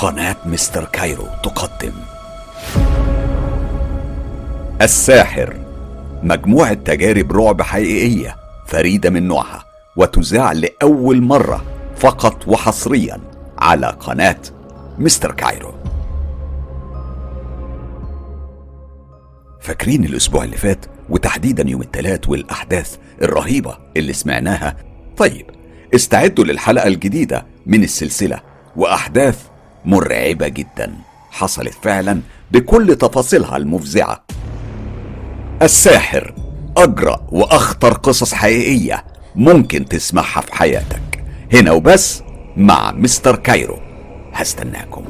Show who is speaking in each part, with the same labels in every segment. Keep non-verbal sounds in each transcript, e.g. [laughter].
Speaker 1: قناة مستر كايرو تقدم. الساحر مجموعة تجارب رعب حقيقية فريدة من نوعها وتذاع لأول مرة فقط وحصريا على قناة مستر كايرو. فاكرين الأسبوع اللي فات وتحديدا يوم الثلاث والأحداث الرهيبة اللي سمعناها؟ طيب استعدوا للحلقة الجديدة من السلسلة وأحداث مرعبة جدا. حصلت فعلا بكل تفاصيلها المفزعة. الساحر أجرأ وأخطر قصص حقيقية ممكن تسمعها في حياتك. هنا وبس مع مستر كايرو. هستناكم.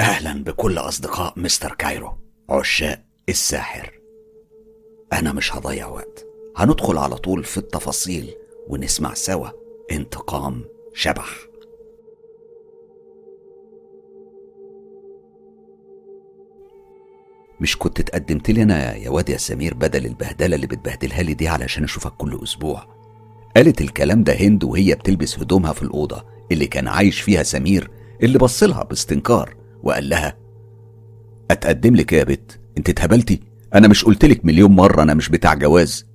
Speaker 1: أهلا بكل أصدقاء مستر كايرو عشاق الساحر. أنا مش هضيع وقت. هندخل على طول في التفاصيل ونسمع سوا انتقام شبح. مش كنت اتقدمت لي أنا يا واد يا سمير بدل البهدلة اللي بتبهدلها لي دي علشان أشوفك كل أسبوع؟ قالت الكلام ده هند وهي بتلبس هدومها في الأوضة اللي كان عايش فيها سمير اللي بصلها باستنكار. وقال لها أتقدم لك يا بت أنت اتهبلتي. أنا مش قلتلك مليون مرة أنا مش بتاع جواز.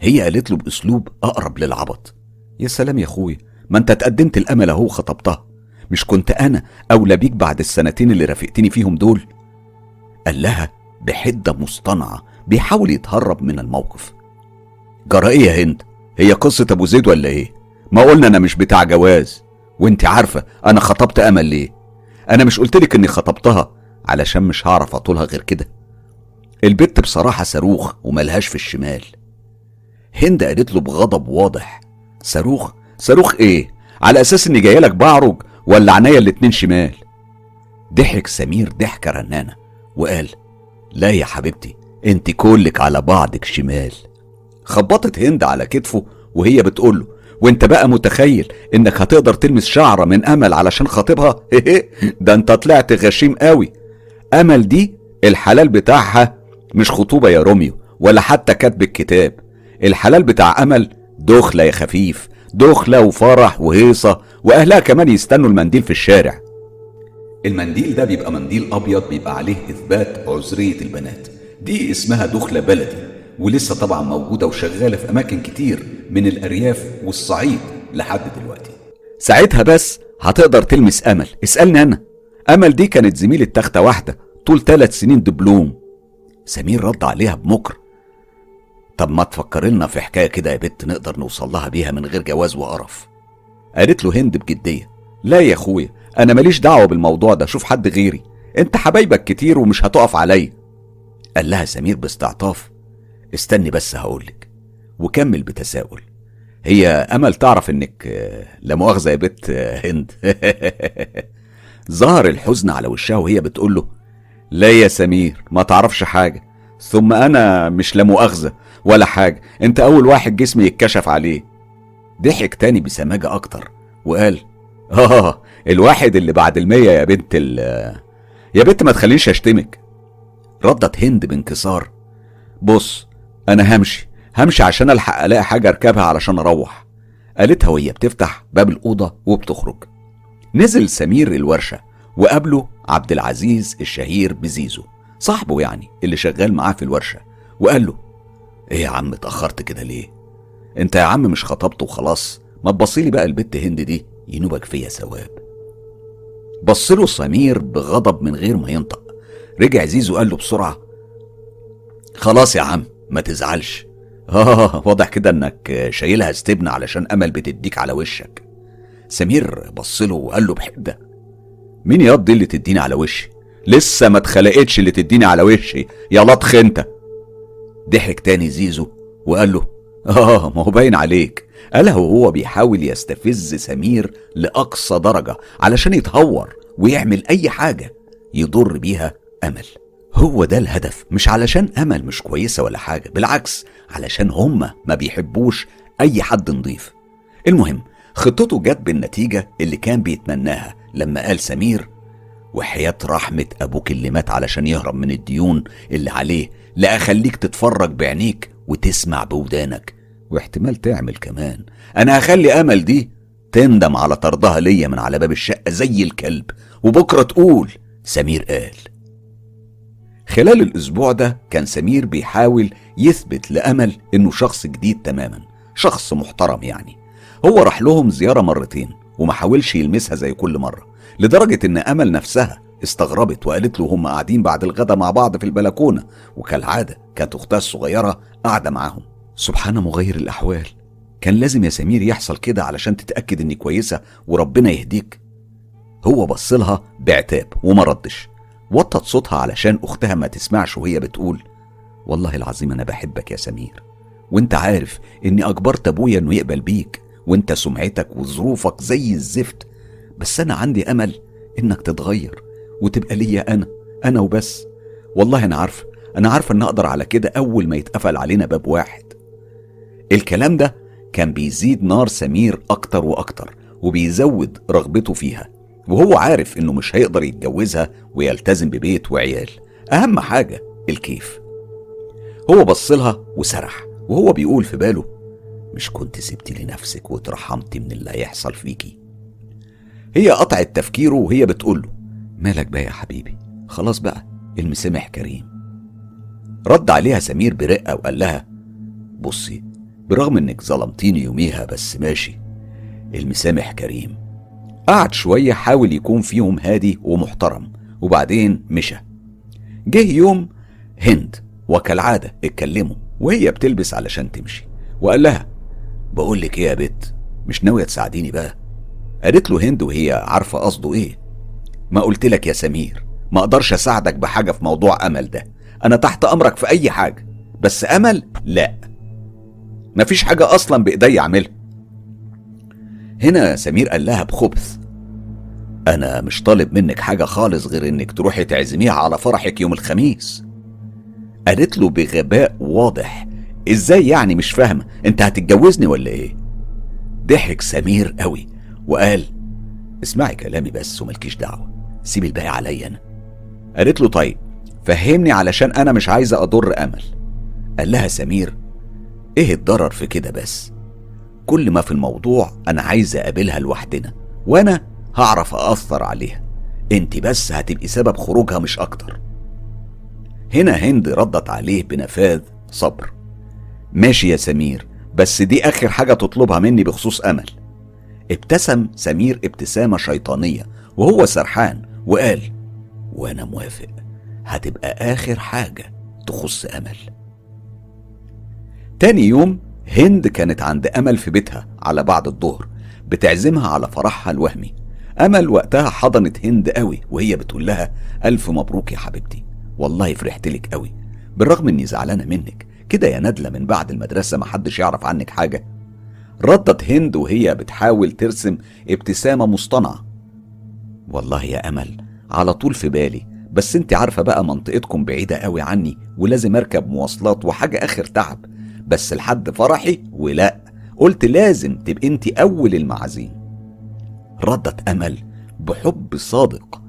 Speaker 1: هي قالت له بأسلوب أقرب للعبط يا سلام يا أخويا ما أنت اتقدمت الأمل أهو خطبتها مش كنت أنا أولى بيك بعد السنتين اللي رافقتني فيهم دول. قال لها بحدة مصطنعة بيحاول يتهرب من الموقف. جرى إيه يا هند؟ هي قصة أبو زيد ولا إيه؟ ما قلنا أنا مش بتاع جواز. وأنت عارفة أنا خطبت أمل ليه؟ أنا مش قلتلك إني خطبتها علشان مش هعرف أطولها غير كده. البت بصراحة صاروخ وملهاش في الشمال. هند قالت له بغضب واضح صاروخ؟ صاروخ إيه؟ على أساس إني جاية لك بعرج ولا عينيا الاتنين شمال؟ ضحك سمير ضحكة رنانة وقال لا يا حبيبتي أنت كلك على بعضك شمال. خبطت هند على كتفه وهي بتقول له وانت بقى متخيل انك هتقدر تلمس شعرة من أمل علشان خاطبها؟ [laughs] ده انت طلعت غشيم قوي. أمل دي الحلال بتاعها مش خطوبة يا روميو ولا حتى كتب الكتاب. الحلال بتاع أمل دخلة يا خفيف دخلة وفرح وهيصة وأهلها كمان يستنوا المنديل في الشارع. المنديل ده بيبقى منديل أبيض بيبقى عليه إثبات عذريه البنات. دي اسمها دخلة بلدي. ولسه طبعا موجودة وشغالة في أماكن كتير من الأرياف والصعيد لحد دلوقتي. ساعتها بس هتقدر تلمس أمل. اسألني أنا. أمل دي كانت زميلة تختة واحدة طول ثلاث سنين دبلوم. سمير رد عليها بمكر. طب ما تفكر لنا في حكاية كده يا بت نقدر نوصل لها بيها من غير جواز وقرف. قالت له هند بجدية. لا يا أخويا أنا ماليش دعوة بالموضوع ده شوف حد غيري. أنت حبايبك كتير ومش هتقف عليا. قال لها سمير باستعطاف. استني بس هقولك. وكمل بتساؤل. هي أمل تعرف إنك لا مؤاخذة يا بت هند. [laughs] ظهر الحزن على وشها وهي بتقول له لا يا سمير ما تعرفش حاجة. ثم أنا مش لا مؤاخذة ولا حاجة. أنت أول واحد جسمي يتكشف عليه. ضحك تاني بسماجة أكتر وقال آه الواحد اللي بعد المية يا بنت ال يا بنت ما تخلينيش أشتمك. ردت هند بانكسار بص أنا همشي همشي عشان ألحق ألاقي حاجة أركبها علشان أروح. قالتها وهي بتفتح باب الأوضة وبتخرج. نزل سمير الورشة وقابله عبد العزيز الشهير بزيزو صاحبه يعني اللي شغال معاه في الورشة. وقال له إيه يا عم اتأخرت كده ليه؟ أنت يا عم مش خطبت وخلاص ما تبصيلي بقى البت هند دي ينوبك فيا ثواب. بصله سمير بغضب من غير ما ينطق. رجع زيزو قال له بسرعة خلاص يا عم ما تزعلش. آه واضح كده إنك شايلها استبنى علشان أمل بتديك على وشك. سمير بصله وقال له بحدة. مين ياض دي اللي تديني على وشي؟ لسه ما اتخلقتش اللي تديني على وشي. يا لطخ أنت. ضحك تاني زيزو وقال له آه ما هو باين عليك. قالها وهو بيحاول يستفز سمير لأقصى درجة علشان يتهور ويعمل أي حاجة يضر بيها أمل. هو ده الهدف مش علشان أمل مش كويسة ولا حاجة بالعكس علشان هما ما بيحبوش أي حد نضيف. المهم خطته جت بالنتيجة اللي كان بيتمناها لما قال سمير وحياة رحمة أبوك اللي مات علشان يهرب من الديون اللي عليه لا أخليك تتفرج بعينيك وتسمع بودانك. واحتمال تعمل كمان. أنا هخلي أمل دي تندم على طردها ليا من على باب الشقة زي الكلب وبكرة تقول سمير قال. خلال الأسبوع ده كان سمير بيحاول يثبت لأمل إنه شخص جديد تماما شخص محترم يعني. هو راح لهم زيارة مرتين وما حاولش يلمسها زي كل مرة لدرجة إن أمل نفسها استغربت وقالت له هم قاعدين بعد الغدا مع بعض في البلكونة وكالعادة كانت أختها الصغيرة قاعدة معاهم. سبحان مغير الأحوال. كان لازم يا سمير يحصل كده علشان تتأكد إني كويسة وربنا يهديك. هو بصلها بعتاب وما ردش. وطت صوتها علشان أختها ما تسمعش وهي بتقول والله العظيم أنا بحبك يا سمير وأنت عارف إني أجبرت أبويا إنه يقبل بيك وأنت سمعتك وظروفك زي الزفت بس أنا عندي أمل إنك تتغير وتبقى ليا أنا أنا وبس. والله أنا عارفة أنا عارفة إن أقدر على كده أول ما يتقفل علينا باب واحد. الكلام ده كان بيزيد نار سمير أكتر وأكتر وبيزود رغبته فيها. وهو عارف إنه مش هيقدر يتجوزها ويلتزم ببيت وعيال. أهم حاجة الكيف. هو بصلها وسرح وهو بيقول في باله مش كنت سبتي لنفسك واترحمتي من اللي هيحصل فيكي. هي قطعت تفكيره وهي بتقول له مالك بقى يا حبيبي؟ خلاص بقى المسامح كريم. رد عليها سمير برقة وقال لها بصي برغم إنك ظلمتيني يوميها بس ماشي المسامح كريم. قعد شوية حاول يكون فيهم هادي ومحترم وبعدين مشى. جه يوم هند وكالعادة اتكلموا وهي بتلبس علشان تمشي وقال لها بقول لك إيه يا بت مش ناوية تساعديني بقى؟ قالت له هند وهي عارفة قصده إيه ما قلت لك يا سمير ما أقدرش أساعدك بحاجة في موضوع أمل ده أنا تحت أمرك في أي حاجة بس أمل لا. مفيش حاجة أصلا بإيدي أعملها. هنا سمير قال لها بخبث. أنا مش طالب منك حاجة خالص غير إنك تروحي تعزميها على فرحك يوم الخميس. قالت له بغباء واضح. إزاي يعني مش فاهمة؟ أنت هتتجوزني ولا إيه؟ ضحك سمير قوي وقال اسمعي كلامي بس وملكيش دعوة. سيبي الباقي عليا أنا. قالت له طيب فهمني علشان أنا مش عايزة أضر أمل. قال لها سمير إيه الضرر في كده بس؟ كل ما في الموضوع أنا عايزة أقابلها لوحدنا وأنا هعرف اثر عليها. أنت بس هتبقي سبب خروجها مش أكتر. هنا هند ردت عليه بنفاذ صبر. ماشي يا سمير بس دي آخر حاجة تطلبها مني بخصوص أمل. ابتسم سمير ابتسامة شيطانية وهو سرحان وقال وأنا موافق هتبقى آخر حاجة تخص أمل. تاني يوم هند كانت أمل أمل في بيتها على بعد الظهر بتعزمها على فرحها الوهمي. أمل وقتها حضنت هند قوي وهي بتقول لها ألف مبروك يا حبيبتي والله فرحت لك قوي. بالرغم إني زعلانة منك كده يا ندلة من بعد المدرسة محدش يعرف عنك حاجة. ردت هند وهي بتحاول ترسم ابتسامة مصطنعة. والله يا أمل على طول في بالي بس أنت عارفة بقى منطقتكم بعيدة قوي عني ولازم أركب مواصلات وحاجة آخر تعب. بس لحد فرحي ولا. قلت لازم تبقى انت أول المعازيم. ردت أمل بحب صادق.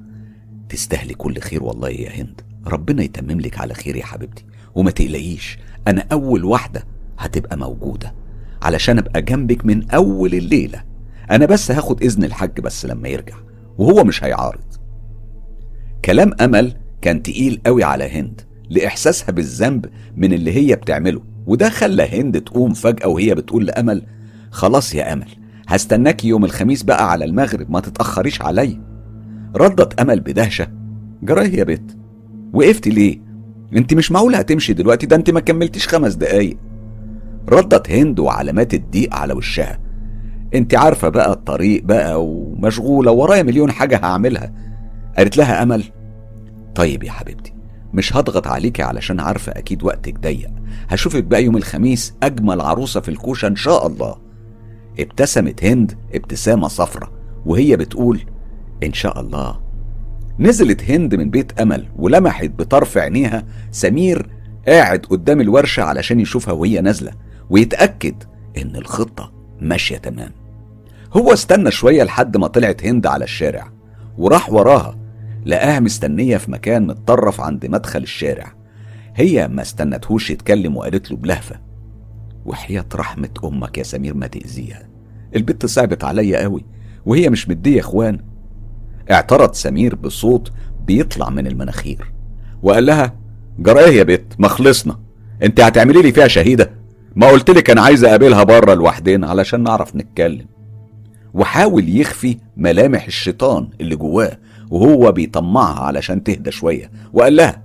Speaker 1: تستاهلي كل خير والله يا هند. ربنا يتمم لك على خير يا حبيبتي. وما تقلقيش أنا أول واحدة هتبقى موجودة. علشان أبقى جنبك من أول الليلة. أنا بس هاخد إذن الحاج بس لما يرجع. وهو مش هيعارض. كلام أمل كان تقيل قوي على هند. لإحساسها بالذنب من اللي هي بتعمله. وده خلى هند تقوم فجأة وهي بتقول لأمل خلاص يا أمل هستناكي يوم الخميس بقى على المغرب ما تتأخريش عليا. ردت أمل بدهشة جراية يا بت وقفت ليه؟ أنت مش معقولة هتمشي دلوقتي ده أنت ما كملتيش خمس دقايق. ردت هند وعلامات الضيق على وشها أنت عارفة بقى الطريق بقى ومشغولة ورايا مليون حاجة هعملها. قالت لها أمل طيب يا حبيبتي مش هضغط عليكي علشان عارفة أكيد وقتك ضيق. هشوفك بقى يوم الخميس أجمل عروسة في الكوشة إن شاء الله. ابتسمت هند ابتسامة صفرة وهي بتقول إن شاء الله. نزلت هند من بيت أمل ولمحت بطرف عينيها سمير قاعد قدام الورشة علشان يشوفها وهي نازلة ويتأكد إن الخطة ماشية تمام. هو استنى شوية لحد ما طلعت هند على الشارع وراح وراها لقاها مستنية في مكان متطرف عند مدخل الشارع. هي ما استنتهوش يتكلم وقالت له بلهفة وحياة رحمة أمك يا سمير ما تأذيها. البت صعبت عليا قوي وهي مش مدية إخوان. اعترض سمير بصوت بيطلع من المناخير وقال لها جرى إيه يا بت؟ ما خلصنا. أنت هتعملي لي فيها شهيدة؟ ما قلت لك أنا عايز أقابلها بره لوحدنا علشان نعرف نتكلم. وحاول يخفي ملامح الشيطان اللي جواه وهو بيطمعها علشان تهدى شوية. وقال لها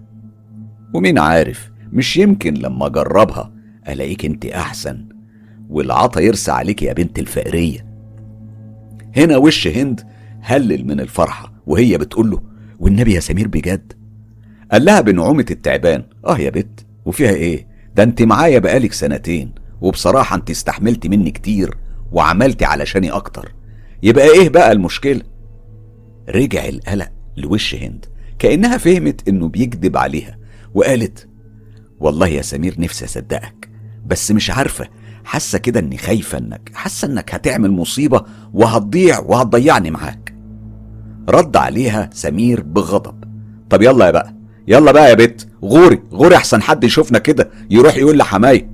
Speaker 1: ومين عارف مش يمكن لما أجربها ألاقيك أنت أحسن. والعطا يرسى عليك يا بنت الفقرية. هنا وش هند هلل من الفرحة وهي بتقول له والنبي يا سمير بجد؟ قال لها بنعومة التعبان آه يا بت وفيها إيه؟ ده أنت معايا بقالك سنتين وبصراحة أنت استحملتي مني كتير وعملتي علشاني أكتر. يبقى إيه بقى المشكلة؟ رجع القلق لوش هند كأنها فهمت إنه بيكذب عليها وقالت والله يا سمير نفسي أصدقك بس مش عارفة حاسة كده إني خايفة إنك حاسة إنك هتعمل مصيبة وهتضيع وهتضيعني معاك. رد عليها سمير بغضب طب يلا يا بقى يلا بقى يا بت غوري غوري أحسن حد يشوفنا كده يروح يقول لحماي.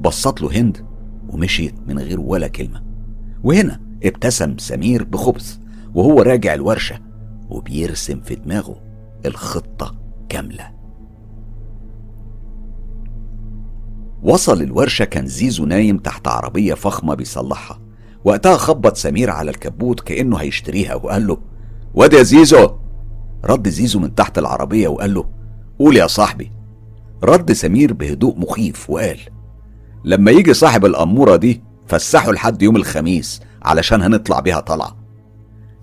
Speaker 1: بصت له هند ومشيت من غير ولا كلمة وهنا ابتسم سمير بخبث. وهو راجع الورشة وبيرسم في دماغه الخطة كاملة. وصل الورشة كان زيزو نايم تحت عربية فخمة بيصلحها. وقتها خبط سمير على الكبوت كأنه هيشتريها وقال له واد يا زيزو! رد زيزو من تحت العربية وقال له قول يا صاحبي. رد سمير بهدوء مخيف وقال لما يجي صاحب الأمورة دي فسحه لحد يوم الخميس علشان هنطلع بيها طلعة.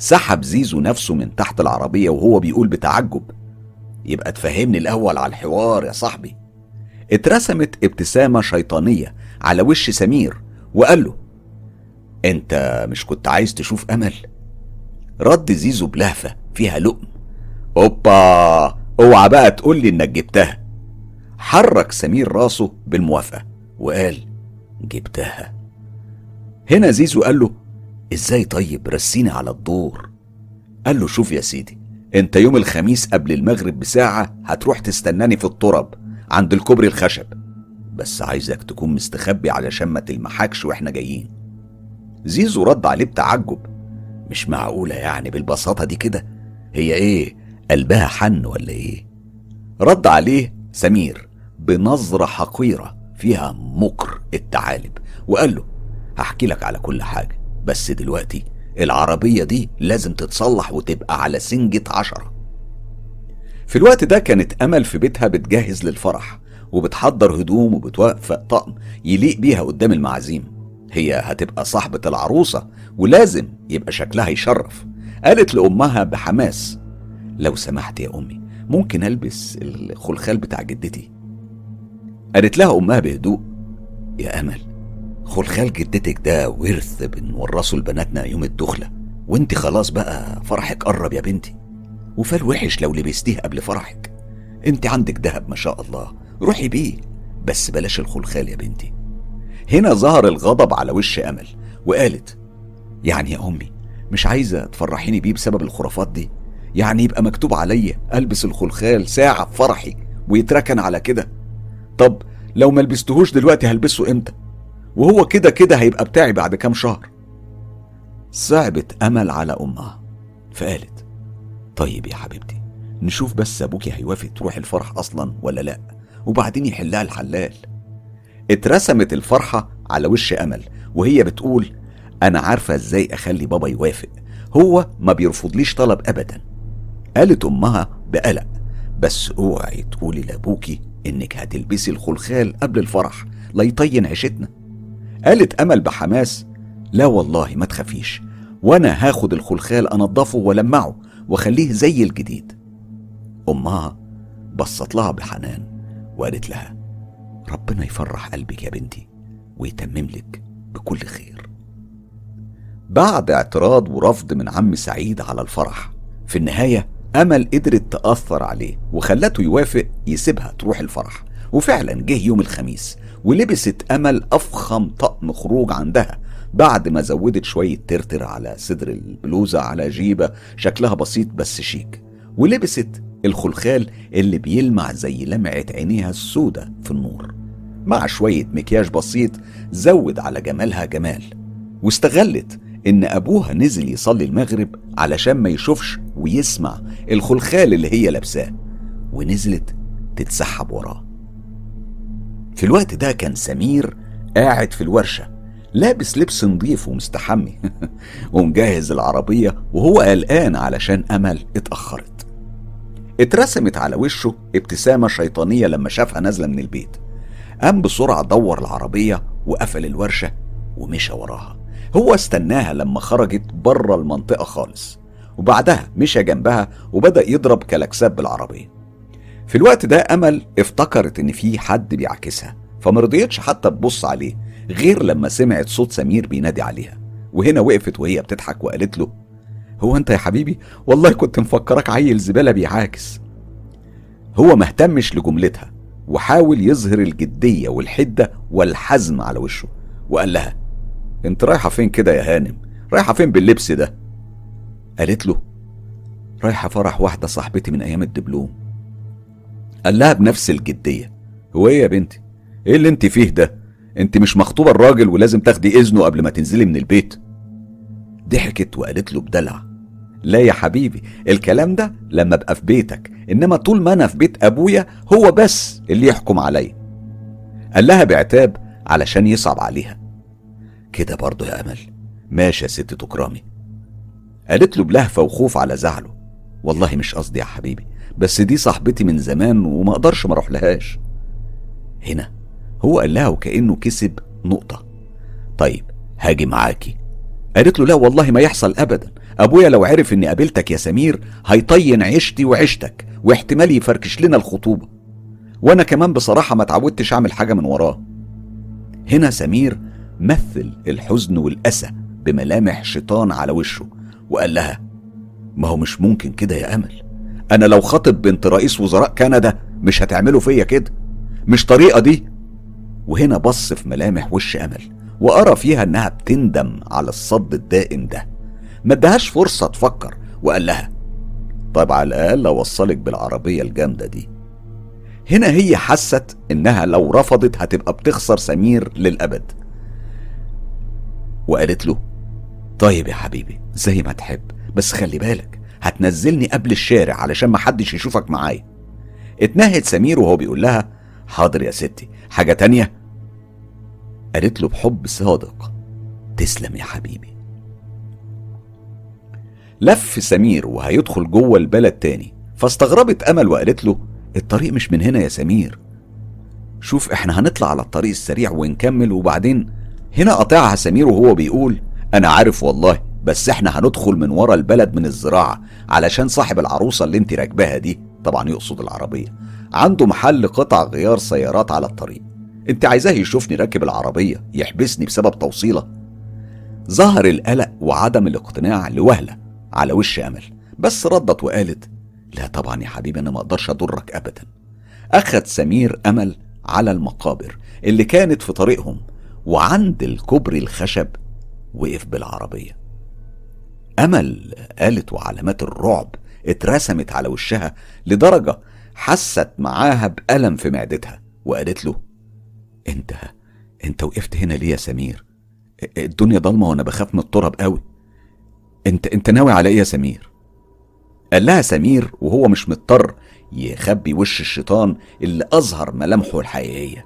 Speaker 1: سحب زيزو نفسه من تحت العربية وهو بيقول بتعجب. يبقى تفهمني الأول على الحوار يا صاحبي. اترسمت ابتسامة شيطانية على وش سمير وقال له أنت مش كنت عايز تشوف أمل؟ رد زيزو بلهفة فيها لقم أوبا اوعى بقى تقول لي إنك جبتها. حرك سمير راسه بالموافقة وقال جبتها. هنا زيزو قال له إزاي طيب رسيني على الدور؟ قال له شوف يا سيدي أنت يوم الخميس قبل المغرب بساعة هتروح تستناني في الترب عند الكوبري الخشب. بس عايزك تكون مستخبي علشان ما تلمحكش وإحنا جايين. زيزو رد عليه بتعجب. مش معقولة يعني بالبساطة دي كده؟ هي إيه قلبها حن ولا إيه؟ رد عليه سمير بنظرة حقيرة فيها مكر التعالب وقال له هحكي لك على كل حاجة. بس دلوقتي العربية دي لازم تتصلح وتبقى على سنجة عشرة. في الوقت ده كانت أمل في بيتها بتجهز للفرح وبتحضر هدوم وبتوفق طقم يليق بيها قدام المعازيم. هي هتبقى صاحبة العروسة ولازم يبقى شكلها يشرف قالت لأمها بحماس. لو سمحت يا أمي ممكن ألبس الخلخال بتاع جدتي. قالت لها أمها بهدوء يا أمل خلخال جدتك ده ورث بنورثه لبناتنا يوم الدخلة. وانت خلاص بقى فرحك قرب يا بنتي. وفال وحش لو لبستيه قبل فرحك. انت عندك دهب ما شاء الله. روحي بيه. بس بلاش الخلخال يا بنتي. هنا ظهر الغضب على وش أمل. وقالت يعني يا أمي مش عايزة تفرحيني بيه بسبب الخرافات دي؟ يعني يبقى مكتوب عليا ألبس الخلخال ساعة في فرحي ويتركن على كده؟ طب لو ما لبستهوش دلوقتي هلبسه إمتى؟ وهو كده كده هيبقى بتاعي بعد كام شهر. صعبت أمل على أمها. فقالت طيب يا حبيبتي نشوف بس أبوكي هيوافق تروح الفرح أصلا ولا لأ وبعدين يحلها الحلال. اترسمت الفرحة على وش أمل وهي بتقول أنا عارفة إزاي أخلي بابا يوافق هو ما بيرفضليش طلب أبدا. قالت أمها بقلق بس اوعي تقولي لأبوكي إنك هتلبسي الخلخال قبل الفرح لا يطين عيشتنا. قالت أمل بحماس لا والله ما تخافيش وأنا هاخد الخلخال أنضفه ولمعه وخليه زي الجديد. أمها بصت لها بحنان وقالت لها ربنا يفرح قلبك يا بنتي ويتمم لك بكل خير. بعد اعتراض ورفض من عم سعيد على الفرح في النهاية أمل قدرت تأثر عليه وخلته يوافق يسيبها تروح الفرح وفعلا جه يوم الخميس ولبست أمل أفخم طقم خروج عندها بعد ما زودت شوية ترتر على صدر البلوزة على جيبة شكلها بسيط بس شيك. ولبست الخلخال اللي بيلمع زي لمعة عينيها السودة في النور. مع شوية مكياج بسيط زود على جمالها جمال. واستغلت إن أبوها نزل يصلي المغرب علشان ما يشوفش ويسمع الخلخال اللي هي لابساه. ونزلت تتسحب وراه. في الوقت ده كان سمير قاعد في الورشة لابس لبس نظيف ومستحمي [laughs] ومجهز العربية وهو قلقان علشان أمل اتأخرت. اترسمت على وشه ابتسامة شيطانية لما شافها نازلة من البيت. قام بسرعة دور العربية وقفل الورشة ومشى وراها. هو استناها لما خرجت بره المنطقة خالص وبعدها مشى جنبها وبدأ يضرب كلاكسات بالعربية. في الوقت ده أمل افتكرت إن في حد بيعكسها فمرضيتش حتى تبص عليه غير لما سمعت صوت سمير بينادي عليها وهنا وقفت وهي بتضحك وقالت له هو أنت يا حبيبي؟ والله كنت مفكرك عيل زبالة بيعاكس. هو مهتمش لجملتها وحاول يظهر الجدية والحدة والحزم على وشه وقال لها أنت رايحة فين كده يا هانم؟ رايحة فين باللبس ده؟ قالت له رايحة فرح واحدة صاحبتي من أيام الدبلوم. قال لها بنفس الجدية هو إيه يا بنتي؟ إيه اللي انت فيه ده؟ انت مش مخطوبة الراجل ولازم تاخدي إذنه قبل ما تنزلي من البيت. ضحكت وقالت له بدلع لا يا حبيبي الكلام ده لما أبقى في بيتك إنما طول ما أنا في بيت أبويا هو بس اللي يحكم عليا. قال لها بعتاب علشان يصعب عليها. كده برضه يا أمل ماشي يا ست تكرامي قالت له بلهفة وخوف على زعله والله مش قصدي يا حبيبي بس دي صاحبتي من زمان وما أقدرش ما لهاش هنا هو قال لها وكأنه كسب نقطة. طيب هاجي معاكي. قالت له لا والله ما يحصل ابدا. أبويا لو عرف إني قابلتك يا سمير هيطين عيشتي وعيشتك واحتمال يفركش لنا الخطوبة. وأنا كمان بصراحة ما اتعودتش أعمل حاجة من وراه. هنا سمير مثل الحزن والاسى بملامح شيطان على وشه وقال لها ما هو مش ممكن كده يا أمل. أنا لو خاطب بنت رئيس وزراء كندا مش هتعملوا فيا كده؟ مش طريقة دي؟ وهنا بص في ملامح وش أمل وأرى فيها إنها بتندم على الصد الدائم ده. ما ادهاش فرصة تفكر وقال لها طيب على الأقل أوصلك بالعربية الجامدة دي. هنا هي حست إنها لو رفضت هتبقى بتخسر سمير للأبد. وقالت له طيب يا حبيبي زي ما تحب بس خلي بالك هتنزلني قبل الشارع علشان ما حدش يشوفك معايا. اتنهد سمير وهو بيقول لها حاضر يا ستي. حاجة تانية؟ قالت له بحب صادق تسلم يا حبيبي. لف سمير وهيدخل جوه البلد تاني فاستغربت أمل وقالت له الطريق مش من هنا يا سمير. شوف إحنا هنطلع على الطريق السريع ونكمل وبعدين هنا قطعها سمير وهو بيقول أنا عارف والله. بس إحنا هندخل من ورا البلد من الزراعة علشان صاحب العروسة اللي انت راكباها دي طبعا يقصد العربية. عنده محل قطع غيار سيارات على الطريق. انت عايزاه يشوفني راكب العربية يحبسني بسبب توصيلة. ظهر القلق وعدم الاقتناع لوهلة على وش أمل. بس ردت وقالت لا طبعا يا حبيبي أنا ما أقدرش أضرك أبدا. أخذ سمير أمل على المقابر اللي كانت في طريقهم وعند الكوبري الخشب وقف بالعربية. أمل قالت وعلامات الرعب اترسمت على وشها لدرجة حست معاها بألم في معدتها وقالت له أنت أنت وقفت هنا ليه يا سمير؟ الدنيا ضلمة وأنا بخاف من التراب قوي. أنت أنت ناوي على إيه يا سمير؟ قال لها سمير وهو مش مضطر يخبي وش الشيطان اللي أظهر ملامحه الحقيقية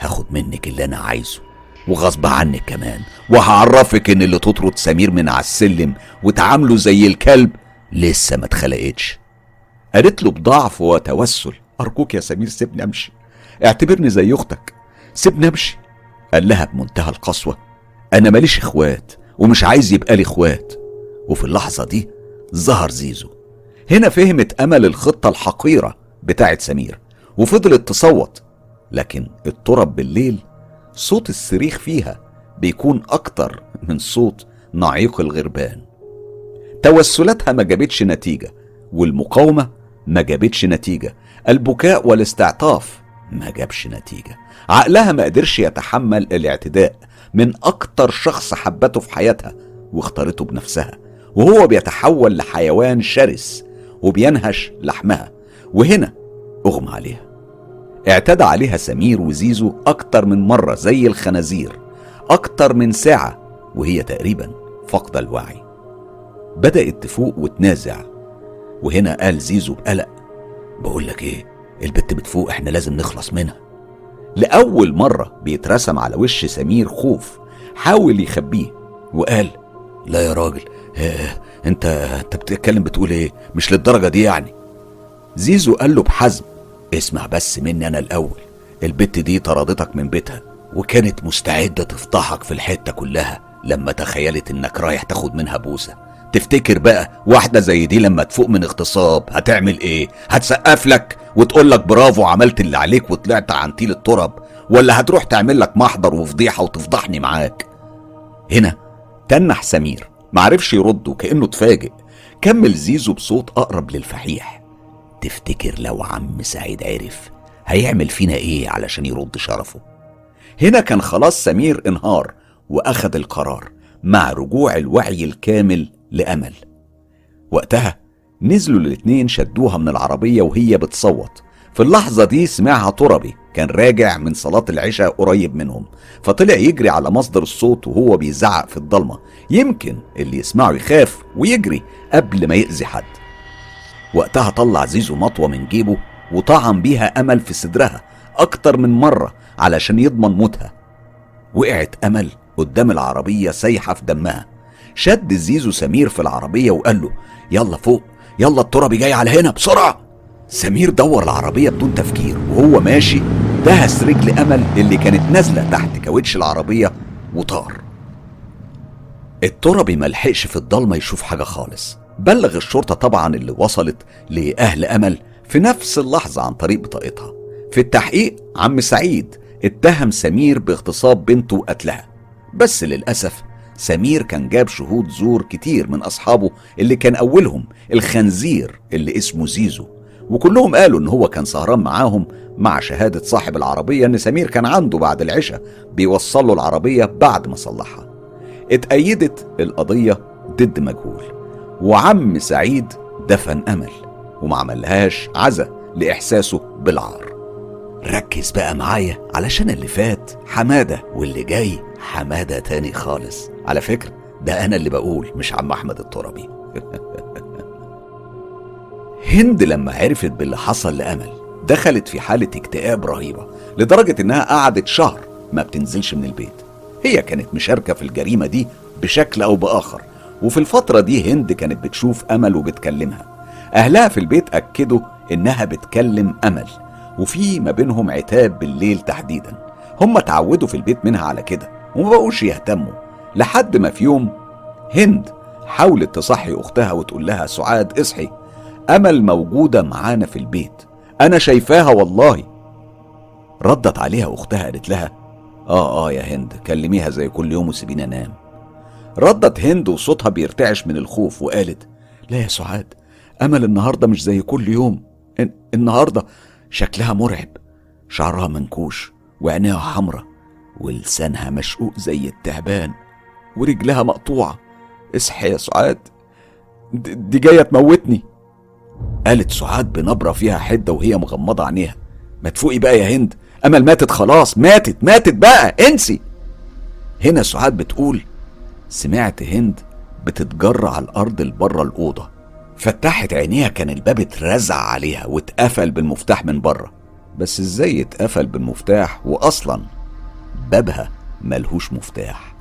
Speaker 1: هاخد منك اللي أنا عايزه. وغصب عنك كمان. وهعرفك إن اللي تطرد سمير من على السلم وتعامله زي الكلب لسه ما اتخلقتش. قالت له بضعف وتوسل أرجوك يا سمير سيبني أمشي. اعتبرني زي أختك. سيبني أمشي. قال لها بمنتهى القسوة أنا ماليش إخوات ومش عايز يبقى لي إخوات. وفي اللحظة دي ظهر زيزو. هنا فهمت أمل الخطة الحقيرة بتاعت سمير وفضلت تصوت. لكن الترب بالليل صوت الصريخ فيها بيكون أكتر من صوت نعيق الغربان. توسلاتها ما جابتش نتيجة والمقاومة ما جابتش نتيجة. البكاء والاستعطاف ما جابش نتيجة. عقلها ما قدرش يتحمل الاعتداء من أكتر شخص حبته في حياتها واختارته بنفسها. وهو بيتحول لحيوان شرس وبينهش لحمها. وهنا أغمى عليها. اعتدى عليها سمير وزيزو أكتر من مرة زي الخنازير أكتر من ساعة وهي تقريبا فاقدة الوعي. بدأت تفوق وتنازع وهنا قال زيزو بقلق بقول لك إيه البت بتفوق إحنا لازم نخلص منها. لأول مرة بيترسم على وش سمير خوف حاول يخبيه وقال لا يا راجل آه إنت إنت بتتكلم بتقول إيه؟ مش للدرجة دي يعني. زيزو قال له بحزم اسمع بس مني أنا الأول. البت دي طردتك من بيتها وكانت مستعدة تفضحك في الحتة كلها لما تخيلت إنك رايح تاخد منها بوسة. تفتكر بقى واحدة زي دي لما تفوق من اغتصاب هتعمل إيه؟ هتسقف لك وتقول لك برافو عملت اللي عليك وطلعت عن تيل التراب ولا هتروح تعمل لك محضر وفضيحة وتفضحني معاك؟ هنا تنح سمير معرفش يرد وكأنه اتفاجئ. كمل زيزو بصوت أقرب للفحيح. تفتكر لو عم سعيد عرف هيعمل فينا إيه علشان يرد شرفه؟ هنا كان خلاص سمير انهار واخد القرار مع رجوع الوعي الكامل لأمل. وقتها نزلوا الاتنين شدوها من العربية وهي بتصوت. في اللحظة دي سمعها تربي كان راجع من صلاة العشاء قريب منهم فطلع يجري على مصدر الصوت وهو بيزعق في الضلمة. يمكن اللي يسمعه يخاف ويجري قبل ما يأذي حد. وقتها طلع زيزو مطوة من جيبه وطعن بيها أمل في صدرها أكتر من مرة علشان يضمن موتها. وقعت أمل قدام العربية سايحة في دمها. شد زيزو سمير في العربية وقال له يلا فوق يلا التربي جاي على هنا بسرعة. سمير دور العربية بدون تفكير وهو ماشي دهس رجل أمل اللي كانت نازلة تحت كاوتش العربية وطار. التربي ملحقش في الضلمة يشوف حاجة خالص. بلغ الشرطة طبعا اللي وصلت لأهل أمل في نفس اللحظة عن طريق بطاقتها. في التحقيق عم سعيد اتهم سمير باغتصاب بنته وقتلها بس للأسف سمير كان جاب شهود زور كتير من أصحابه اللي كان أولهم الخنزير اللي اسمه زيزو. وكلهم قالوا إن هو كان سهران معاهم مع شهادة صاحب العربية إن سمير كان عنده بعد العشاء بيوصل له العربية بعد ما صلحها. اتأيدت القضية ضد مجهول. وعم سعيد دفن أمل وما عملهاش عزا لإحساسه بالعار. ركز بقى معايا علشان اللي فات حمادة واللي جاي حمادة تاني خالص. على فكرة ده أنا اللي بقول مش عم أحمد التربي [laughs] هند لما عرفت باللي حصل لأمل دخلت في حالة اكتئاب رهيبة لدرجة إنها قعدت شهر ما بتنزلش من البيت. هي كانت مشاركة في الجريمة دي بشكل أو بآخر. وفي الفترة دي هند كانت بتشوف أمل وبتكلمها. أهلها في البيت أكدوا إنها بتكلم أمل وفي ما بينهم عتاب بالليل تحديدا. هم اتعودوا في البيت منها على كده وما بقوش يهتموا لحد ما في يوم هند حاولت تصحي أختها وتقول لها سعاد اصحي أمل موجودة معانا في البيت أنا شايفاها والله. ردت عليها أختها قالت لها آه آه يا هند كلميها زي كل يوم وسيبيني أنام ردت هند وصوتها بيرتعش من الخوف وقالت لا يا سعاد أمل النهاردة مش زي كل يوم. النهاردة شكلها مرعب شعرها منكوش وعينيها حمرة ولسانها مشقوق زي التعبان ورجلها مقطوعة. اصحي يا سعاد دي جاية تموتني. قالت سعاد بنبرة فيها حدة وهي مغمضة عينيها ما تفوقي بقى يا هند أمل ماتت خلاص ماتت ماتت بقى انسي. هنا سعاد بتقول سمعت هند بتتجر على الأرض لبره الأوضة. فتحت عينيها كان الباب اترزع عليها واتقفل بالمفتاح من بره بس إزاي اتقفل بالمفتاح واصلا بابها ملهوش مفتاح؟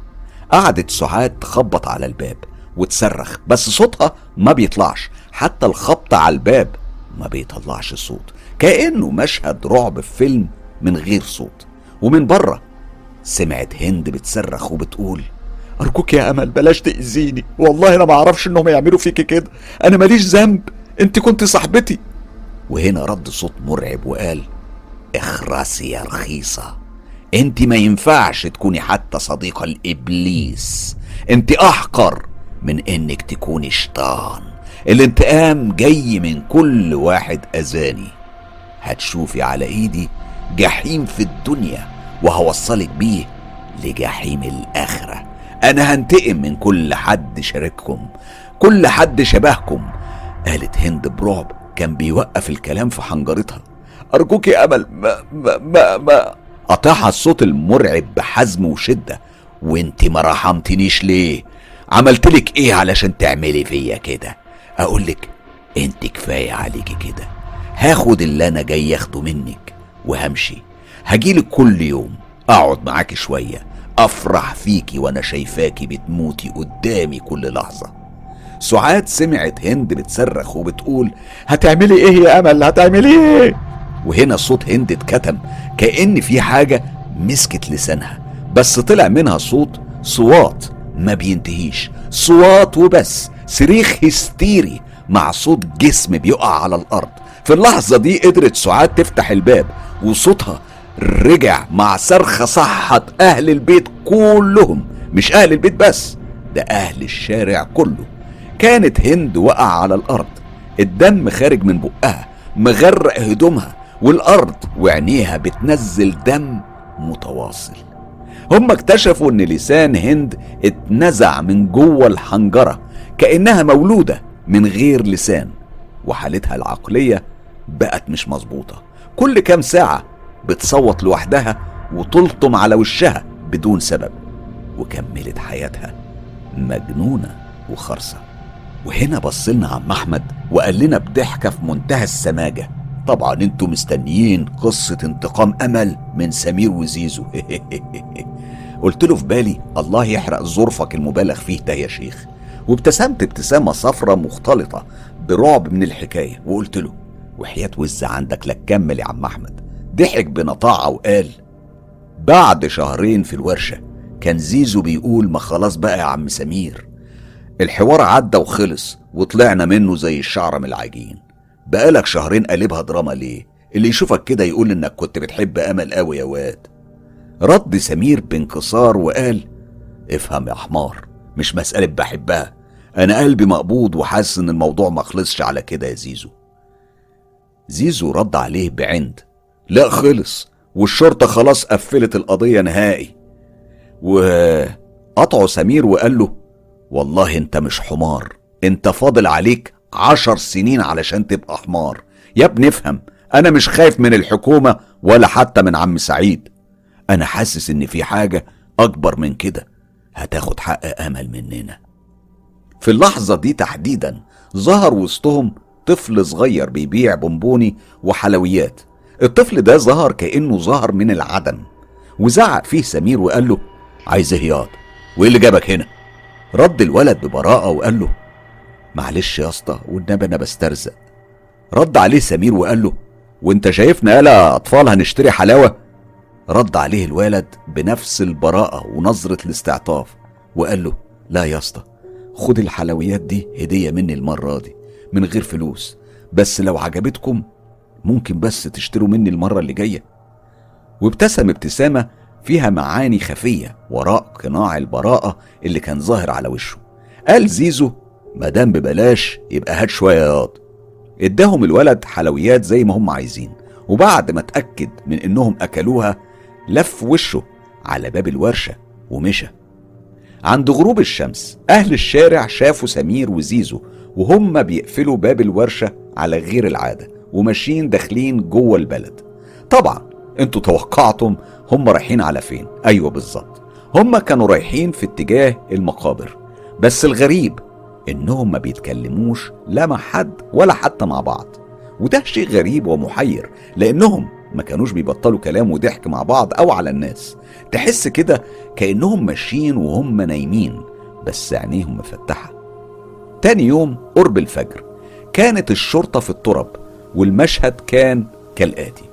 Speaker 1: قعدت سعاد تخبط على الباب وتصرخ بس صوتها ما بيطلعش. حتى الخبط على الباب ما بيطلعش صوت. كأنه مشهد رعب في فيلم من غير صوت. ومن بره سمعت هند بتصرخ وبتقول أرجوك يا أمل بلاش تأذيني. والله أنا ما أعرفش إنهم يعملوا فيكي كده. أنا ماليش ذنب. أنت كنت صاحبتي. وهنا رد صوت مرعب وقال اخرسي يا رخيصة. أنت ما ينفعش تكوني حتى صديقة لإبليس أنت أحقر من إنك تكوني شيطان. الانتقام جاي من كل واحد أذاني. هتشوفي على إيدي جحيم في الدنيا وهوصلك بيه لجحيم الآخرة. أنا هنتقم من كل حد شارككم كل حد شبهكم. قالت هند برعب كان بيوقف الكلام في حنجرتها. أرجوك يا أمل ما ما ما, ما. قطعها الصوت المرعب بحزم وشدة. وانت ما رحمتنيش ليه؟ عملتلك إيه علشان تعملي فيا كده؟ اقولك انت كفاية عليكي كده. هاخد اللي أنا جاي اخده منك وهمشي. هجيلك كل يوم أقعد معاكي شوية. أفرح فيكي وأنا شايفاكي بتموتي قدامي كل لحظة. سعاد سمعت هند بتصرخ وبتقول هتعملي إيه يا أمل؟ هتعملي إيه؟ وهنا صوت هند اتكتم كأن في حاجة مسكت لسانها. بس طلع منها صوت صوات ما بينتهيش. صوات وبس صريخ هستيري مع صوت جسم بيقع على الأرض. في اللحظة دي قدرت سعاد تفتح الباب وصوتها رجع مع صرخة صحت أهل البيت كلهم. مش أهل البيت بس ده أهل الشارع كله. كانت هند وقع على الأرض. الدم خارج من بقها مغرق هدومها والأرض وعينيها بتنزل دم متواصل. هم اكتشفوا إن لسان هند اتنزع من جوه الحنجرة كأنها مولودة من غير لسان وحالتها العقلية بقت مش مظبوطة. كل كام ساعة بتصوت لوحدها وتلطم على وشها بدون سبب. وكملت حياتها مجنونة وخرصة. وهنا بصلنا عم أحمد وقال لنا بضحكة في منتهى السماجة. طبعا أنتوا مستنيين قصة انتقام أمل من سمير وزيزو. [laughs] قلت له في بالي الله يحرق ظرفك المبالغ فيه ده يا شيخ. وابتسمت ابتسامة صفرة مختلطة برعب من الحكاية. وقلت له وحياة وز عندك لا تكمل يا عم أحمد. ضحك بنطاعة وقال بعد شهرين في الورشة كان زيزو بيقول ما خلاص بقى يا عم سمير. الحوار عدى وخلص وطلعنا منه زي الشعرة من العجين. بقالك شهرين قلبها دراما ليه؟ اللي يشوفك كده يقول إنك كنت بتحب أمل قوي يا واد. رد سمير بانكسار وقال افهم يا حمار مش مسألة بحبها. أنا قلبي مقبوض وحاسس إن الموضوع ما خلصش على كده يا زيزو. زيزو رد عليه بعند. لا خلص والشرطة خلاص قفلت القضية نهائي. وقطعه سمير وقال له والله انت مش حمار انت فاضل عليك عشر سنين علشان تبقى حمار. يا ابني افهم أنا مش خايف من الحكومة ولا حتى من عم سعيد. أنا حاسس إن في حاجة أكبر من كده هتاخد حق أمل مننا. في اللحظة دي تحديدا ظهر وسطهم طفل صغير بيبيع بونبوني وحلويات. الطفل ده ظهر كأنه ظهر من العدم وزعق فيه سمير وقال له عايز إيه ياض وإيه اللي جابك هنا؟ رد الولد ببراءة وقال له معلش يا اسطى والنبي أنا بسترزق. رد عليه سمير وقال له وأنت شايفنا يالا أطفال هنشتري حلاوة؟ رد عليه الولد بنفس البراءة ونظرة الاستعطاف وقال له لا يا اسطى خد الحلويات دي هدية مني المرة دي من غير فلوس بس لو عجبتكم ممكن بس تشتروا مني المرة اللي جاية. وابتسم ابتسامة فيها معاني خفية وراء قناع البراءة اللي كان ظاهر على وشه. قال زيزو مادام ببلاش يبقى هات شوية ياض اداهم الولد حلويات زي ما هم عايزين وبعد ما اتأكد من إنهم أكلوها لف وشه على باب الورشة ومشى. عند غروب الشمس أهل الشارع شافوا سمير وزيزو وهم بيقفلوا باب الورشة على غير العادة. وماشيين داخلين جوه البلد. طبعا أنتوا توقعتم هم رايحين على فين. أيوه بالظبط. هم كانوا رايحين في اتجاه المقابر. بس الغريب إنهم ما بيتكلموش لا مع حد ولا حتى مع بعض. وده شيء غريب ومحير لأنهم ما كانوش بيبطلوا كلام وضحك مع بعض أو على الناس. تحس كده كأنهم ماشيين وهم نايمين بس عينيهم مفتحة. تاني يوم قرب الفجر كانت الشرطة في الترب والمشهد كان كالآتي.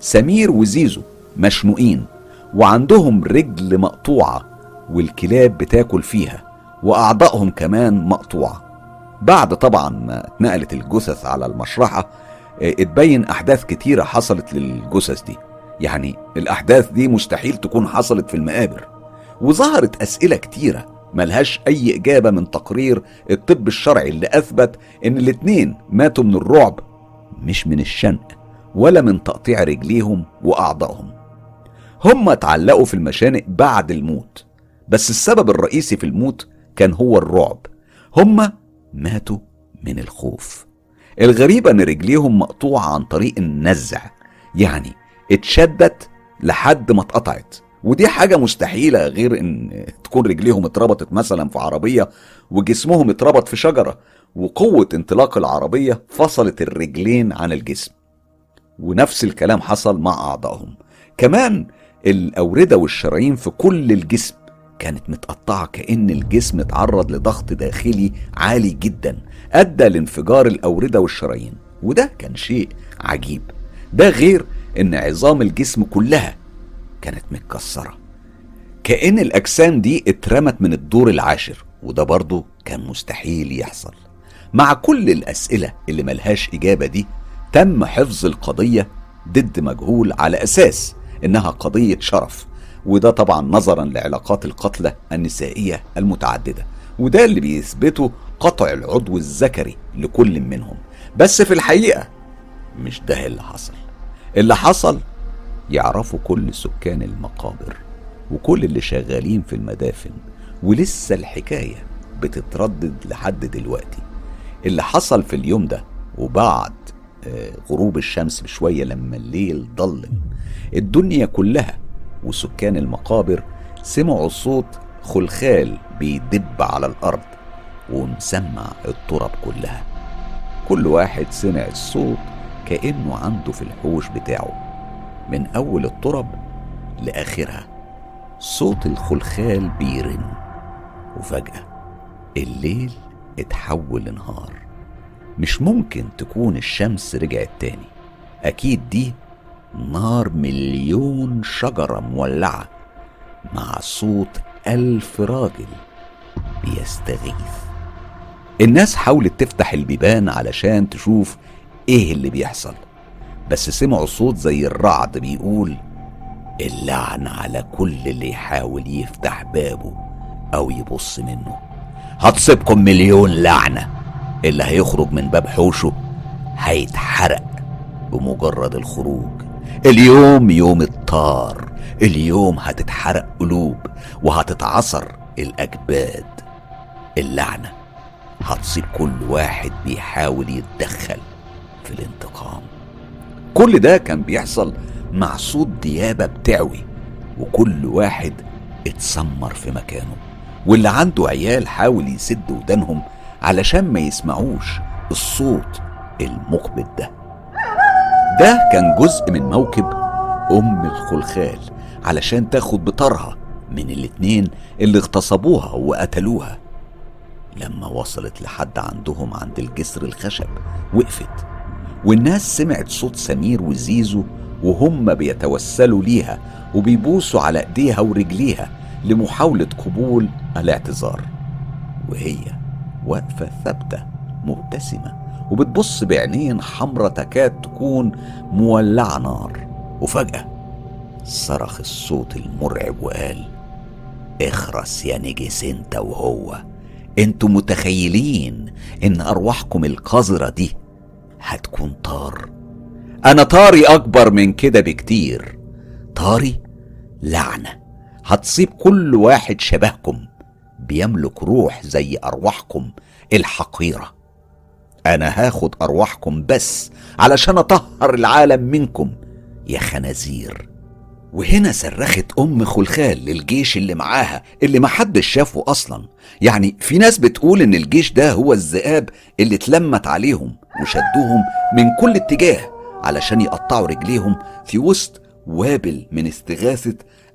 Speaker 1: سمير وزيزو مشنوقين وعندهم رجل مقطوعة والكلاب بتاكل فيها وأعضائهم كمان مقطوعة. بعد طبعا ما اتنقلت الجثث على المشرحة آه، اتبين أحداث كتيرة حصلت للجثث دي. يعني الأحداث دي مستحيل تكون حصلت في المقابر. وظهرت أسئلة كتيرة ملهاش أي إجابة من تقرير الطب الشرعي اللي أثبت إن الاتنين ماتوا من الرعب مش من الشنق ولا من تقطيع رجليهم وأعضائهم. هم اتعلقوا في المشانق بعد الموت بس السبب الرئيسي في الموت كان هو الرعب. هم ماتوا من الخوف. الغريب أن رجليهم مقطوعة عن طريق النزع يعني اتشدت لحد ما اتقطعت. ودي حاجة مستحيلة غير إن تكون رجليهم اتربطت مثلا في عربية وجسمهم اتربط في شجرة. وقوة انطلاق العربية فصلت الرجلين عن الجسم. ونفس الكلام حصل مع أعضائهم. كمان الأوردة والشرايين في كل الجسم كانت متقطعة كأن الجسم اتعرض لضغط داخلي عالي جدا أدى لانفجار الأوردة والشرايين. وده كان شيء عجيب. ده غير إن عظام الجسم كلها كانت متكسرة. كأن الأجسام دي اترمت من الدور العاشر وده برضه كان مستحيل يحصل. مع كل الأسئلة اللي ملهاش إجابة دي تم حفظ القضية ضد مجهول على أساس إنها قضية شرف وده طبعا نظرا لعلاقات القتلى النسائية المتعددة وده اللي بيثبته قطع العضو الذكري لكل منهم. بس في الحقيقة مش ده اللي حصل. اللي حصل يعرفوا كل سكان المقابر وكل اللي شغالين في المدافن ولسه الحكاية بتتردد لحد دلوقتي. اللي حصل في اليوم ده وبعد آه، غروب الشمس بشوية لما الليل ضلم الدنيا كلها وسكان المقابر سمعوا صوت خلخال بيدب على الأرض ومسمع التراب كلها. كل واحد سمع الصوت كأنه عنده في الحوش بتاعه. من أول الترب لآخرها صوت الخلخال بيرن. وفجأة الليل اتحول لنهار. مش ممكن تكون الشمس رجعت تاني. أكيد دي نار مليون شجرة مولعة مع صوت ألف راجل بيستغيث. الناس حاولت تفتح البيبان علشان تشوف إيه اللي بيحصل بس سمعوا صوت زي الرعد بيقول اللعن على كل اللي يحاول يفتح بابه أو يبص منه. هتصيبكم مليون لعنة. اللي هيخرج من باب حوشه هيتحرق بمجرد الخروج. اليوم يوم الطار. اليوم هتتحرق قلوب وهتتعصر الأجباد. اللعنة هتصيب كل واحد بيحاول يتدخل في الانتقام. كل ده كان بيحصل مع صوت ديابة بتعوي وكل واحد اتسمر في مكانه. واللي عنده عيال حاول يسد ودانهم علشان ما يسمعوش الصوت المقبض ده. ده كان جزء من موكب أم الخلخال علشان تاخد بطارها من الاتنين اللي اغتصبوها وقتلوها. لما وصلت لحد عندهم عند الجسر الخشب وقفت. والناس سمعت صوت سمير وزيزو وهم بيتوسلوا ليها وبيبوسوا على إيديها ورجليها لمحاولة قبول الاعتذار وهي واقفة ثابتة مبتسمة وبتبص بعينين حمرة تكاد تكون مولعة نار. وفجأة صرخ الصوت المرعب وقال اخرس يا نجس انت وهو. أنتوا متخيلين ان أرواحكم القذرة دي هتكون طار؟ أنا طاري أكبر من كده بكتير. طاري لعنة. هتصيب كل واحد شبهكم. بيملك روح زي أرواحكم الحقيرة. أنا هاخد أرواحكم بس علشان أطهر العالم منكم يا خنازير. وهنا صرخت أم خلخال للجيش اللي معاها اللي محدش شافه أصلا. يعني في ناس بتقول إن الجيش ده هو الذئاب اللي اتلمت عليهم وشدوهم من كل اتجاه علشان يقطعوا رجليهم في وسط وابل من استغاثة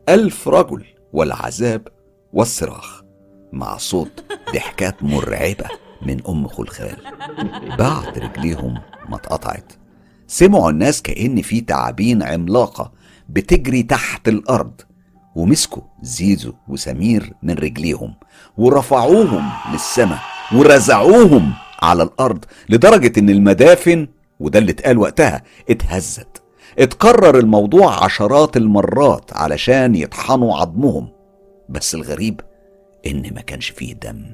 Speaker 1: ألف رجل والعذاب والصراخ. مع صوت ضحكات مرعبة من أم خلخال. بعد رجليهم ما اتقطعت. سمعوا الناس كأن في تعابين عملاقة بتجري تحت الأرض. ومسكوا زيزو وسمير من رجليهم ورفعوهم للسماء ورزعوهم على الأرض لدرجة إن المدافن وده اللي اتقال وقتها اتهزت. اتكرر الموضوع عشرات المرات علشان يطحنوا عظمهم. بس الغريب إن ما كانش فيه دم.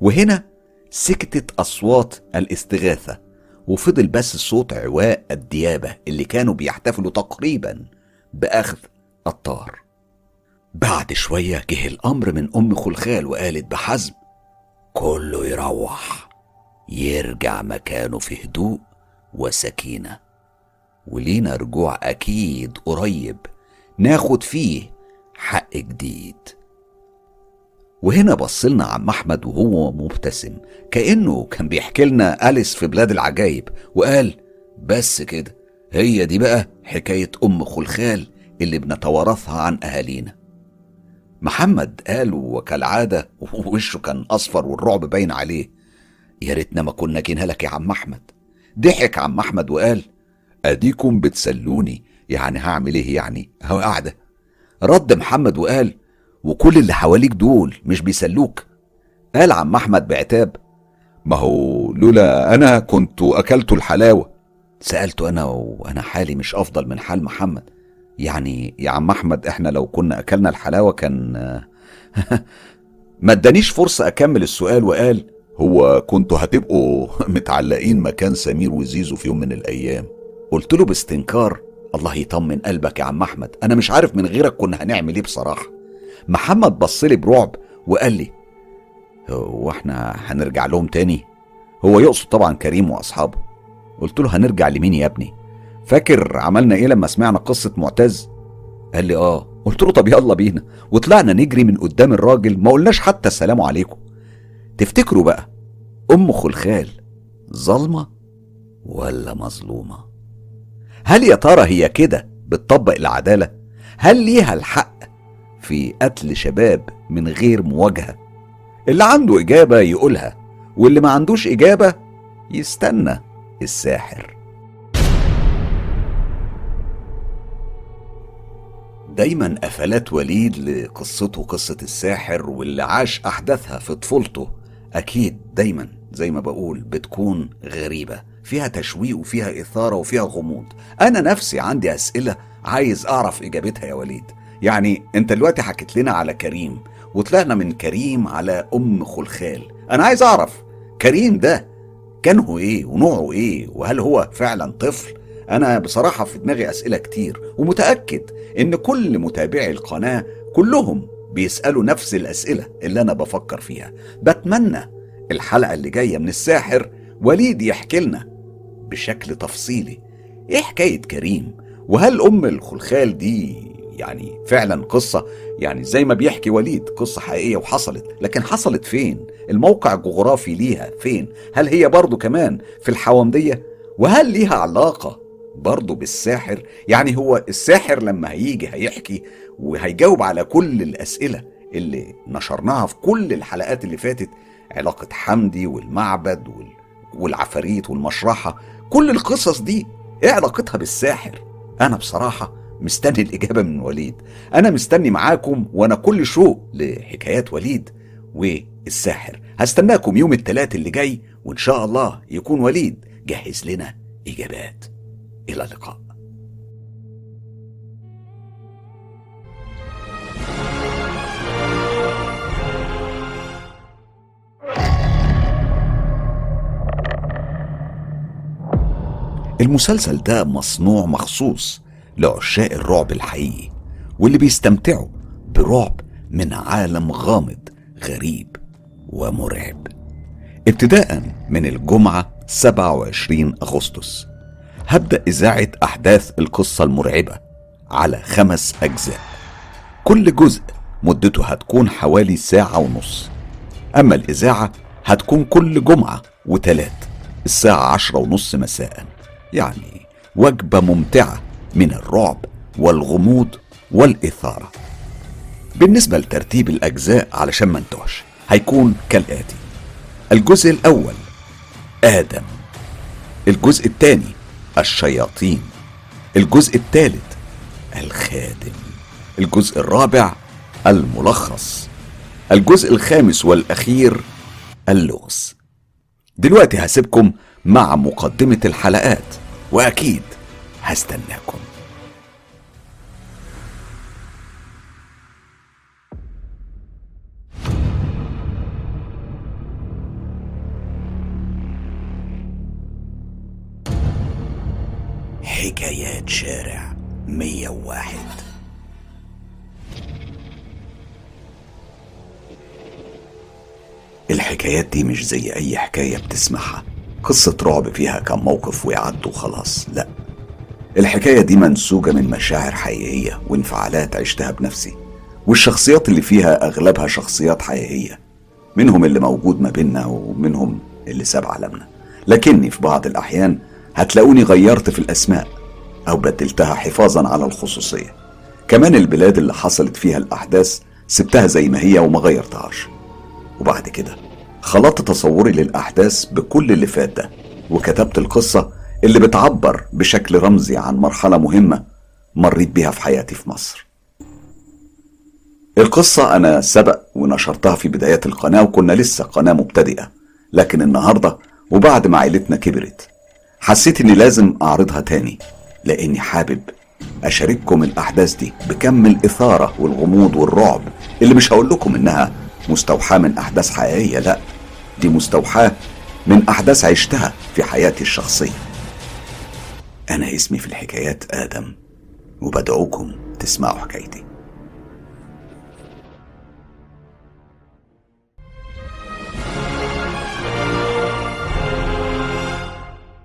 Speaker 1: وهنا سكتت أصوات الاستغاثة وفضل بس صوت عواء الديابة اللي كانوا بيحتفلوا تقريبا بأخذ الطار. بعد شوية جه الأمر من أم خلخال وقالت بحزم كله يروح يرجع مكانه في هدوء وسكينة. ولينا رجوع أكيد قريب ناخد فيه حق جديد. وهنا بصلنا عم أحمد وهو مبتسم كأنه كان بيحكي لنا أليس في بلاد العجايب وقال بس كده هي دي بقى حكاية أم خلخال اللي بنتوارثها عن أهالينا. محمد قال وكالعادة [laughs] وشه كان أصفر والرعب باين عليه يا ريتنا ما كنا جينا لك يا عم أحمد. ضحك عم أحمد وقال أديكم بتسلوني يعني هعمل إيه يعني؟ اهو قاعدة. رد محمد وقال وكل اللي حواليك دول مش بيسلوك. قال عم أحمد بعتاب ما هو لولا أنا كنت أكلت الحلاوة. سالته أنا وأنا حالي مش أفضل من حال محمد. يعني يا عم أحمد إحنا لو كنا أكلنا الحلاوة كان [laughs] ما ادانيش فرصة أكمل السؤال وقال هو كنتوا هتبقوا [laughs] متعلقين مكان سمير وزيزو في يوم من الأيام. قلت له باستنكار الله يطمن قلبك يا عم أحمد أنا مش عارف من غيرك كنا هنعمل إيه بصراحة. محمد بص لي برعب وقال لي هو إحنا هنرجع لهم تاني؟ هو يقصد طبعا كريم وأصحابه. قلت له هنرجع لمين يا ابني؟ فاكر عملنا إيه لما سمعنا قصة معتز؟ قال لي آه. قلت له طب يلا بينا. وطلعنا نجري من قدام الراجل ما قلناش حتى السلام عليكم. تفتكروا بقى أم خلخال ظالمة ولا مظلومة؟ هل يا ترى هي كده بتطبق العدالة؟ هل ليها الحق في قتل شباب من غير مواجهة. اللي عنده إجابة يقولها واللي ما عندوش إجابة يستنى الساحر. دايما قفلات وليد لقصته قصة الساحر واللي عاش أحداثها في طفولته أكيد دايما زي ما بقول بتكون غريبة. فيها تشويق وفيها إثارة وفيها غموض. أنا نفسي عندي أسئلة عايز أعرف إجابتها يا وليد. يعني أنت دلوقتي حكيت لنا على كريم وطلعنا من كريم على أم خلخال. أنا عايز أعرف كريم ده كان هو إيه ونوعه إيه وهل هو فعلا طفل؟ أنا بصراحة في دماغي أسئلة كتير ومتأكد إن كل متابعي القناة كلهم بيسألوا نفس الأسئلة اللي أنا بفكر فيها. بتمنى الحلقة اللي جاية من الساحر وليد يحكي لنا بشكل تفصيلي إيه حكاية كريم وهل أم الخلخال دي يعني فعلا قصة يعني زي ما بيحكي وليد قصة حقيقية وحصلت. لكن حصلت فين؟ الموقع الجغرافي ليها فين؟ هل هي برضو كمان في الحوامدية وهل ليها علاقة برضه بالساحر؟ يعني هو الساحر لما هيجي هيحكي وهيجاوب على كل الأسئلة اللي نشرناها في كل الحلقات اللي فاتت. علاقة حمدي والمعبد وال... والعفاريت والمشرحة. كل القصص دي إيه علاقتها بالساحر؟ أنا بصراحة مستني الإجابة من وليد. أنا مستني معاكم وأنا كل شوق لحكايات وليد والساحر. هستناكم يوم الثلاث اللي جاي وإن شاء الله يكون وليد جهز لنا إجابات. إلى اللقاء. المسلسل ده مصنوع مخصوص لعشاق الرعب الحقيقي واللي بيستمتعوا برعب من عالم غامض غريب ومرعب. ابتداء من الجمعة 27 أغسطس هبدأ إذاعة أحداث القصة المرعبة على خمس أجزاء. كل جزء مدته هتكون حوالي ساعة ونص. أما الإذاعة هتكون كل جمعة وتلات الساعة عشرة ونص مساء. يعني وجبة ممتعة من الرعب والغموض والإثارة. بالنسبة لترتيب الأجزاء علشان ما انتهش هيكون كالآتي. الجزء الأول آدم. الجزء الثاني الشياطين. الجزء الثالث الخادم. الجزء الرابع الملخص. الجزء الخامس والأخير اللغز. دلوقتي هسيبكم مع مقدمة الحلقات وأكيد هستناكم. حكايات شارع 101 الحكايات دي مش زي أي حكاية بتسمعها. قصة رعب فيها كم موقف ويعدوا خلاص. لا. الحكاية دي منسوجة من مشاعر حقيقية وانفعالات عشتها بنفسي والشخصيات اللي فيها أغلبها شخصيات حقيقية منهم اللي موجود ما بيننا ومنهم اللي ساب عالمنا. لكني في بعض الأحيان هتلاقوني غيرت في الأسماء أو بدلتها حفاظا على الخصوصية. كمان البلاد اللي حصلت فيها الأحداث سبتها زي ما هي وما غيرتهاش. وبعد كده خلطت تصوري للأحداث بكل اللي فات ده وكتبت القصة اللي بتعبر بشكل رمزي عن مرحلة مهمة مريت بيها في حياتي في مصر. القصة أنا سبق ونشرتها في بدايات القناة وكنا لسه قناة مبتدئة لكن النهاردة وبعد ما عيلتنا كبرت حسيت إني لازم أعرضها تاني لأني حابب أشارككم الأحداث دي بكم الإثارة والغموض والرعب اللي مش هقول لكم إنها مستوحاة من أحداث حقيقية لأ دي مستوحاة من أحداث عشتها في حياتي الشخصية. أنا اسمي في الحكايات آدم وبدعوكم تسمعوا حكايتي.